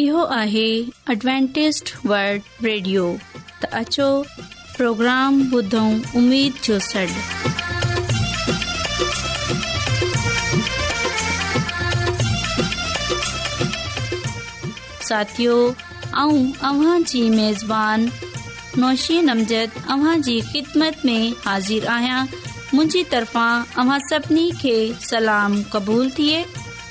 इहो आहे Adventist world radio त अचो प्रोग्राम ॿुधऊं उमेद जो सॾु साथियो ऐं अव्हांजी मेज़बानी नौशी नमज़दवां जी ख़िदमत में हाज़िर आहियां मुंहिंजी तरफ़ां अव्हां सभिनी खे सलाम क़बूल थिए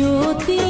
ज्योति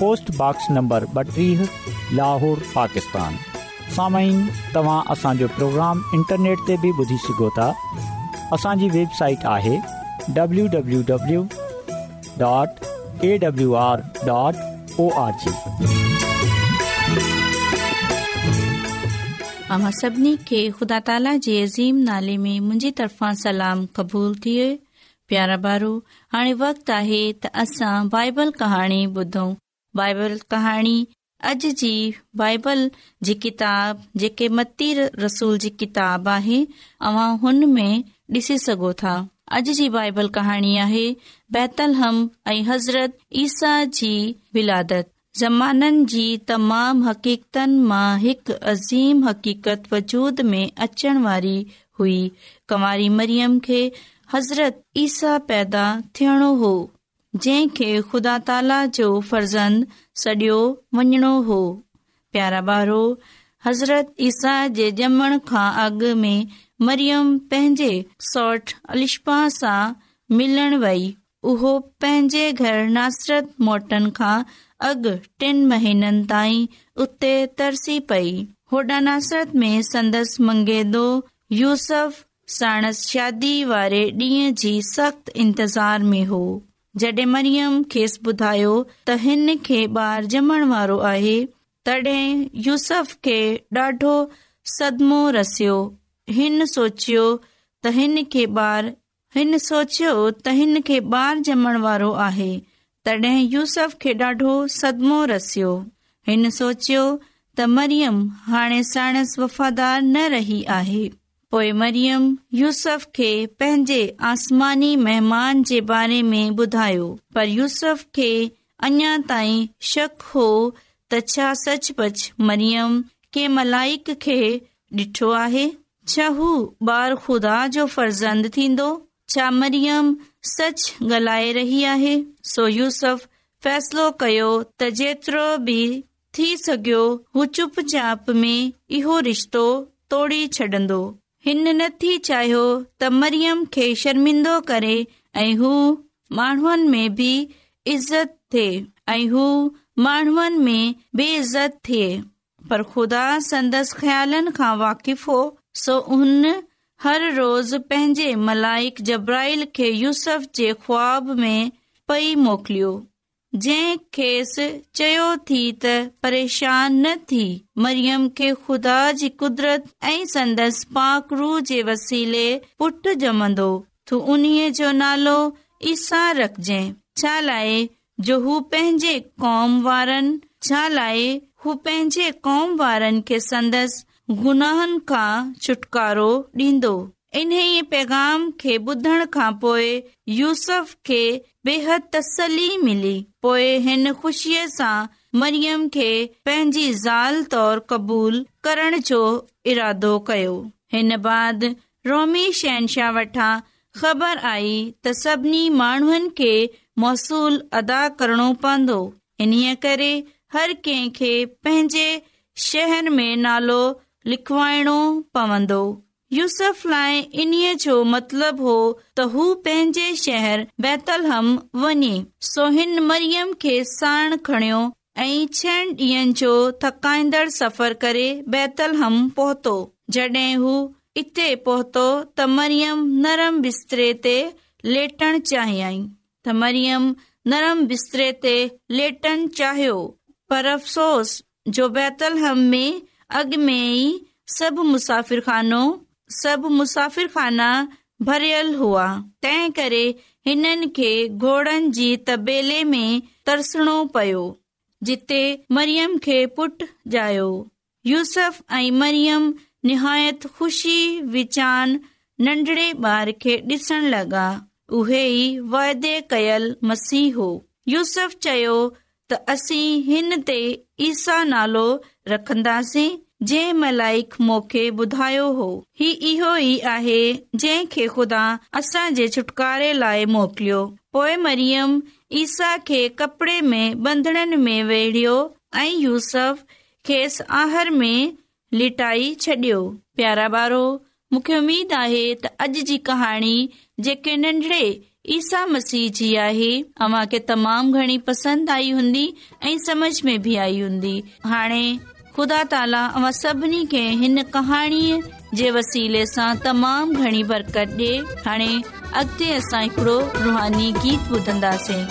पोसी लाहौर तव्हांजो सभिनी खे मुंहिंजी तरफ़ां सलाम क़बूल थिए प्यारा बारू वक़्त कहाणी ॿुधूं बाइबल कहाणी अॼु जी बाइबल जी रसूल जी किताब आहे ॾिसी सघो था अॼ जी बाइबल कहाणी आहे बैतल हज़रत ईसा जी बिलादत ज़माननि जी तमाम हक़ीक़तनि मां हिकु अज़ीम हक़ीक़त वजूद में अचण वारी हुई कुंवारी मरियम खे हज़रत ईसा पैदा थियणो हो जंहिंखे ख़ुदा ताला जो फर्ज़ंद सडि॒यो मञणो हो प्यारा बारो हज़रत ईसा जे ॼमण खां अॻु में मरियम पंहिंजे सौठ अलिश्माह सां मिलण वेई उहो पंहिंजे घर नासिरत मौटन खां अॻु टिन महीननि ताईं उते तरसी पेई होॾा नासिरत में संदसि मंगेदो यूसफ साणस शादी वारे ॾींहं जी सख़्त इंतज़ार में हो जॾहिं मरियम खेसि ॿुधायो त हिन खे ॿार ॼमण वारो आहे तॾहिं यूसफ खे ॾाढो सदमो रसियो हिन सोचियो त हिन खे ॿार हिन सोचियो त हिन खे ॿार ॼमण वारो आहे तॾहिं यूसफ खे ॾाढो सदमो रसियो हिन सोचियो त मरियम हाणे साइण वफ़ादार न रही आहे पोएं मरियम यूसफ खे पंहिंजे आसमानी महिमान जे बारे ॿुधायो पर यूसफ खे अञा शक हो त छा सचपच मरियम खे डि॒ठो आहे फर्ज़ंद थींदो छा मरियम सच गलाए रही आहे सो यूसफ फ़ैसिलो कयो त जेतिरो बि थी सघियो हू चुप चाप में इहो रिश्तो तोड़े छॾंदो हिन नथी चाहियो त मरियम खे शर्मिंदो करे ऐं हू माण्हुनि में बि इज़त थे ऐं हू माण्हुनि में बेइज़त थे पर ख़ुदा संदसि ख़्यालनि खां वाक़िफ़ हो सो हुन हर रोज़ पंहिंजे मलाइक जब्राइल खे यूसफ जे ख़्वाब में पई मोकिलियो सि चयो थी त परेशान न थी मरियम खे उन्हीअ जो नालो ईसा रखज छा लाए जो हू पंहिंजे कॉम वारनि छा लाए हू पंहिंजे कॉम वारनि खे संदसि गुनाहनि खां छुटकारो ॾीन्दो इन्हीअ पैगाम खे ॿुधण खां पोइ यूसफ खे बेहद तसली मिली पोइ हिन खु़शीअ सां मरियम खे पंहिंजी ज़ाल तौर क़बूल करण जो इरादो कयो हिन बाद रोमी शहनशाह वटां ख़बर आई त सभिनी माण्हुनि खे मौसूल अदा करणो पवंदो इन्हीअ करे हर कंहिंखे पंहिंजे शहर में नालो लिखवाइणो पवंदो लाइ इन्हीअ जो मतलबु हो त हू पंहिंजे शहर बैतलहम हम वञे सोहिन मरियम खे साण खणियो ऐं छहनि ॾींहनि जो थकाईंदड़ सफ़र करे बैतलहम पहुतो हू इते पहुतो त मरियम नरम बिस्तरे ते लेटण चाहियई त मरियम नरम बिस्तरे ते लेटण चाहियो पर अफ़सोस जो बैतलहम में अॻ में ई सभु मुसाफ़िर खानो सभु मुसाफ़िर खाना भरियल हुआ तंहिं करे हिननि खे घोड़नि जी तबेले में तरसणो पियो जिते मरियम खे पुट जायो यूसफ ऐं मरियम निहायत खुशी विचान नंढड़े ॿार खे ॾिसण लॻा उहे ई वाइदे कयल मसीह हो यूसफ चयो त असीं हिन ते ईसा नालो रखंदासीं मलाइक मूंखे ॿुधायो हो ही इहो ई आहे मोकिलियो पोइ मरियम खे कपड़े में छॾियो प्यारा ॿारो मूंखे उमेद आहे त अॼ जी कहाणी जेके नंढड़े ईसा मसीह जी आहे अमा के घणी पसंदि आई हूंदी ऐं समझ में बि आई हूंदी हाणे ख़ुदा ताला अव सभिनी खे हिन कहाणीअ जे वसीले सां तमाम घणी बरकत डि॒ हाणे अगि॒ असां हिकिड़ो रुहानी गीत ॿुधंदासीं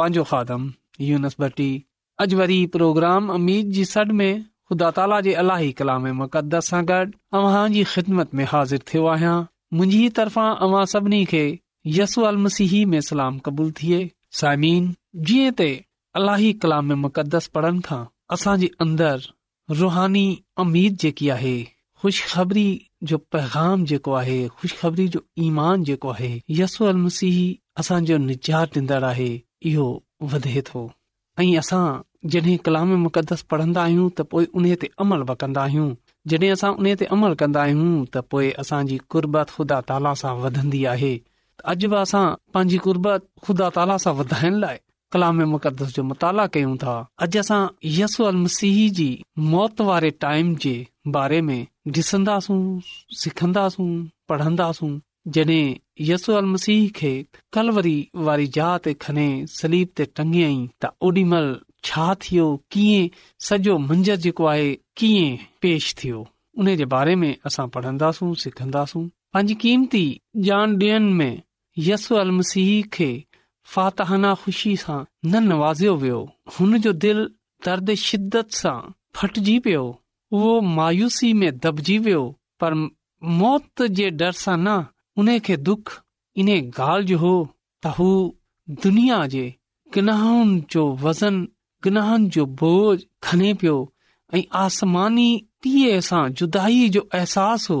पंहिंजो खादमी ख़ुदा ताला जे अलाही कलामस सां गॾु हाज़िर में सलाम क़बूल थिए जी अलाही कलामस पढ़नि खां असां जे अंदर रुहानी अमीद जेकी आहे ख़ुश खबरी जो पैगाम जेको आहे ख़ुश ख़बरी जो ईमान जेको आहे यसो अलमसी असांजो निजात आहे इहो वधे थो ऐं असां जॾहिं कलाम मुक़दस पढ़ंदा आहियूं त पोइ उन ते अमल बि कंदा आहियूं जॾहिं असां उन ते अमल कंदा आहियूं त पोइ असांजी कुर्बत ख़ुदा ताला सां वधंदी आहे अॼु बि असां पंहिंजी कुर्बत ख़ुदा ताला सां वधाइण लाइ कलाम मुक़दस जो मुताला कयूं था अॼु असां यसू अल मसीह जी मौत वारे टाइम जे बारे में ॾिसंदासूं सिखंदासूं पढ़ंदासूं जॾहिं यसू अल मसीह खे कलवरी वारी जहा ते खणी सलीब ते टंगियईं त ओॾी महिल छा थियो कीअं सॼो मंझर जेको आहे कीअं पेश थियो उन जे बारे में असां पढ़ंदासूं सिखंदासूं क़ीमती जान ॾियण में यसु अल मसीह खे फातहाना ख़ुशी सां न नवाज़ियो वियो हुन जो दिल दर्द शिद्दत सां फटिजी पियो उहो मायूसी में दॿिजी वियो पर मौत जे डर सां न उन खे दुख इन ॻाल्हि जो हो त हू दुनिया जे गनाहनि जो वज़न गनाहनि जो बोझ खने पियो ऐं आसमानी सां जुदाई जो अहसास हो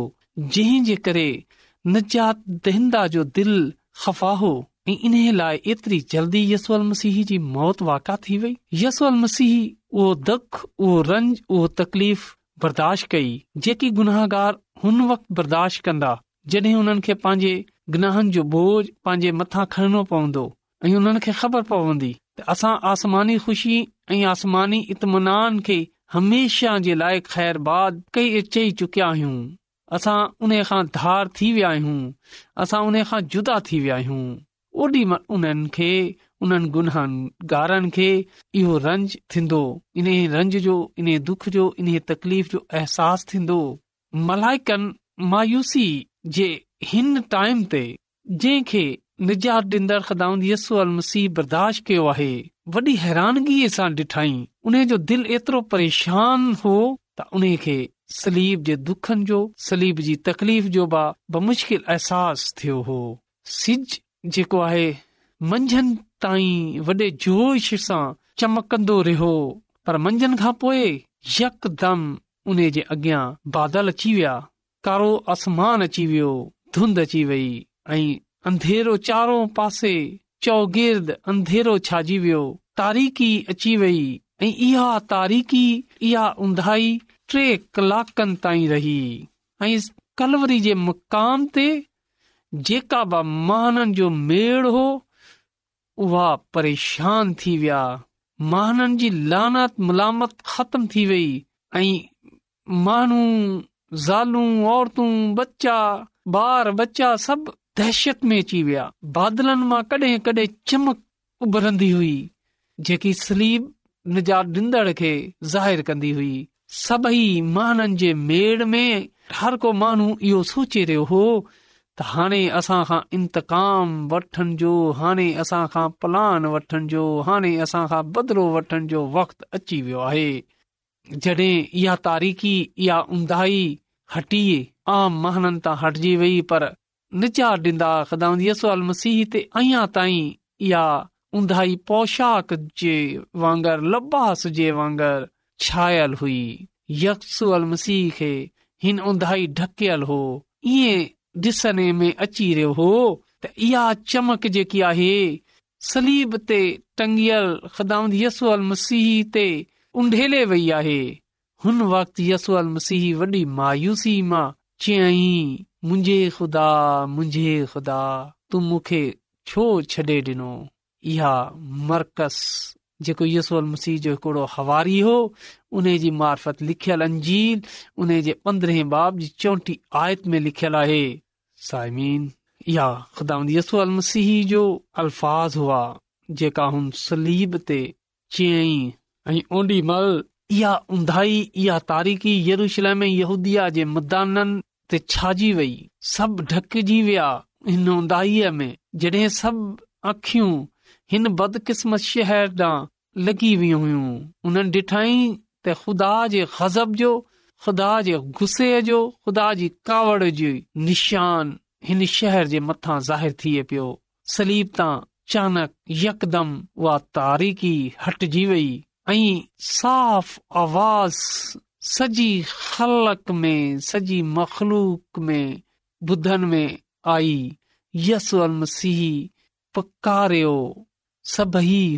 जंहिं जे करे जात जो दिल ख़फ़ा हो ऐं इन लाइ एतिरी जल्दी यसूल मसीह जी मौत वाका थी वई यसूल मसीह उहो दुख उहो रंज उहो तकलीफ़ बर्दाश्त कई जेकी गुनाहगार हुन वक़्तु बर्दाश्त कंदा जॾहिं हुननि खे पंहिंजे गनहनि जो बोझ पांजे मथां खणणो पवंदो ऐं हुननि खे ख़बर पवंदी त असां आसमानी ख़ुशी ऐं आसमानी इतमान जे लाइ ख़ैर बाद चई चुकिया आहियूं असां उन खां धार थी वया आहियूं असां उन खां जुदा थी वया आहियूं ओॾी महिल उन्हनि खे उन्हनि गुनहनि गारनि खे इहो रंज थींदो इन रंज जो इन दुख जो इन तकलीफ़ जो अहसास थींदो मायूसी जे हिन टाइम ते जंहिंखे निजात ॾींदड़ यसू अल मसीह बर्दाश्त कयो आहे वॾी हैरानगीअ सां डि॒ठई उन जो दिल एतिरो परेशान हो त उन खे सलीब जे दुखनि जो सलीब जी तकलीफ़ जो बि बमुश्किल अहसास थियो हो सिज जेको आहे मंझंदि ताईं वॾे जोश सां चमकंदो रहियो पर मंझंदि खां पोइ यकदम उन जे अॻियां बादल अची विया कारो आसमान अची वियो धुंध अची वई ऐं अंधेरो चारो पासे चौगिर्द अंधेरो छाजी वियो तारीख़ी अची वई ऐं इहा इहा तारीख़ी उंधाई टे कलाकनि ताईं रही ऐं कलवरी जे मुक़ाम ते जेका बि महाननि जो मेड़ हो उहा परेशान थी विया महाननि जी लानत मुलामत ख़तम थी वई ऐं माण्हू बचा बचा सभु दहशत में अची विया में हर को माण्हू इहो सोचे रहियो हो त हाणे असां खां इंतकाम वठण जो हाणे असां खां प्लान वठण जो हाणे असां खां बदिलो वठण जो वक़्तु अची वियो आहे तारीख़ी हटजी वई पर वांगर लबास छायल हुई यक्स अल मसीह खे हिन उंदाई ढकल हो इह ॾिसने में अची रहियो हो त इहा चमक जेकी आहे सलीब ते टंगियल खदाम यस अल मसीह ते वई आहे हुन वक़्तु मुंहिंजे ख़ुदा तॾे ॾिनो मर्कज़ जेको यसी हवारी होत लिखियल उन जे पंद्रहें बाब जी चोटी आयत में लिखियल आहे साइमीन यसो अल जो अलफा जेका हुन सलीब ते चयई ऐं ओंडी मल इहा उंधाही इहा तारीख़ सभु ढकजी वया हिन धीअ में लॻी वयूं हुयूं हुननि ख़ुदा जे ग़ज़ब जो ख़ुदा जे गुस्से जो ख़ुदा जी कावड़ जो निशान हिन शहर जे मथां ज़ाहिर थिए पियो सलीब तां अचणक यकदम उहा तारीख़ी हटजी वई साफ़ सॼी मखलूक में ॿुधी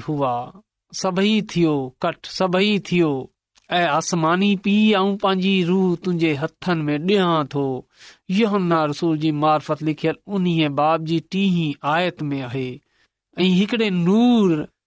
हुआ सभई थियो कट सभई थियो ऐं आसमानी पीउ ऐं पंहिंजी रूह तुंहिंजे हथनि में ॾियां थो यहनारसूल जी मार्फत लिखियल उन्हीअ बाब जी टीह आयत में आहे ऐं हिकड़े नूर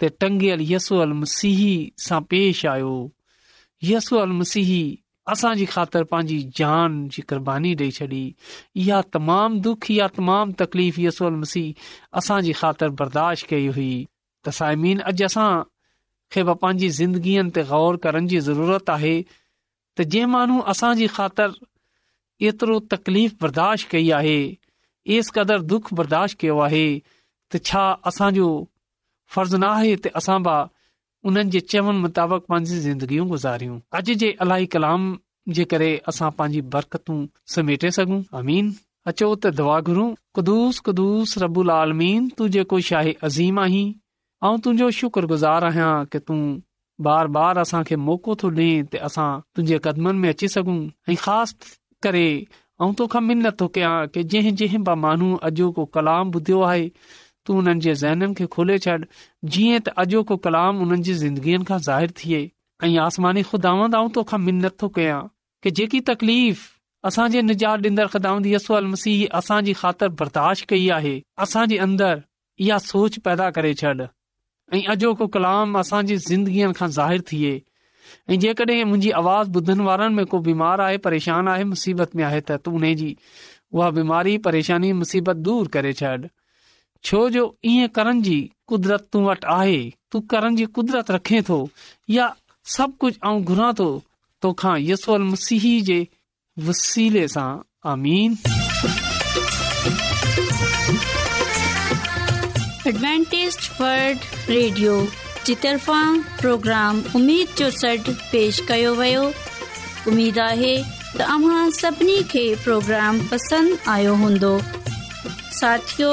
ते टंगियल यस अल मसीह सां पेश आयो यस अल मसीह असांजी ख़ातिर पंहिंजी जान जी क़ुर्बानी ॾेई छॾी इहा तमामु दुख इहा तमामु तकलीफ़ यसो अलसीह असांजी ख़ातिर बर्दाश्त कई हुई त साइमीन अॼु असां खे बि पंहिंजी ज़िंदगीअ ते ग़ौर करण जी ज़रूरत आहे त जे माण्हू असांजी ख़ातिर एतिरो तकलीफ़ बर्दाश्त कई आहे एस क़दुरु दुख बर्दाश्त कयो आहे त छा असांजो फर्ज़ न आहे त असांन जे चवनि तुंहिंजो शुक्रगुज़ार आहियां कि तूं बार बार असांखे मौको थो डे त असां तुंहिंजे कदमनि में अची सघूं ऐं ख़ासि करे मिनत थो कयां कि जंहिं जंहिं ब माण्हू अॼु को कलाम ॿुधियो आहे तू उन्हनि जे ज़हननि खे खोले छॾ जीअं त अॼो को कलाम उन्हनि जी ज़िंदगीअ खां ज़ाहिरु थिए ऐं आसमानी खुदावंदा मिनत थो कयां की जेकी तकलीफ़ असांजे निजात ॾींदड़ अल मसीह असांजी ख़ातिर बर्दाश्त कई आहे असांजे अंदरि इहा सोच पैदा करे छॾ ऐं अॼो को कलाम असांजी ज़िंदगीअ खां ज़ाहिरु थिए ऐं जेकॾहिं मुंहिंजी आवाज़ ॿुधण वारनि में को बीमार आहे परेशान आहे मुसीबत में आहे त तूं उन जी उहा बीमारी परेशानी मुसीबत दूरि करे छॾ छो जो इएं करण जी कुदरत तूं वटि आहे तूं करण जी कुदरत रखे थो या सभु कुझु ऐं घुरां थो तोखा यसोल मसीह जे वसीले सां आमीन वर्ल्ड रेडियो जी तरफ़ा प्रोग्राम उमेद जो सॾु पेश कयो वियो उमेद आहे त अव्हां सभिनी खे प्रोग्राम पसंदि आयो हूंदो साथियो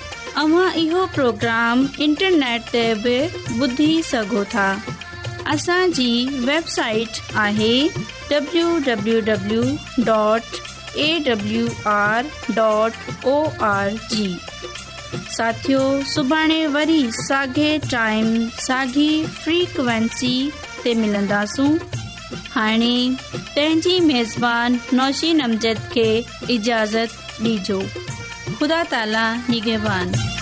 तव्हां इहो प्रोग्राम इंटरनेट ते बि ॿुधी सघो था असांजी वेबसाइट आहे W W dot A W R dot O R G साथियो सुभाणे वरी साॻे टाइम साॻी फ्रीक्वेंसी ते मिलंदासूं हाणे पंहिंजी मेज़बान नौशी नमज़द खे इजाज़त ॾिजो خدا تعالی निगेवान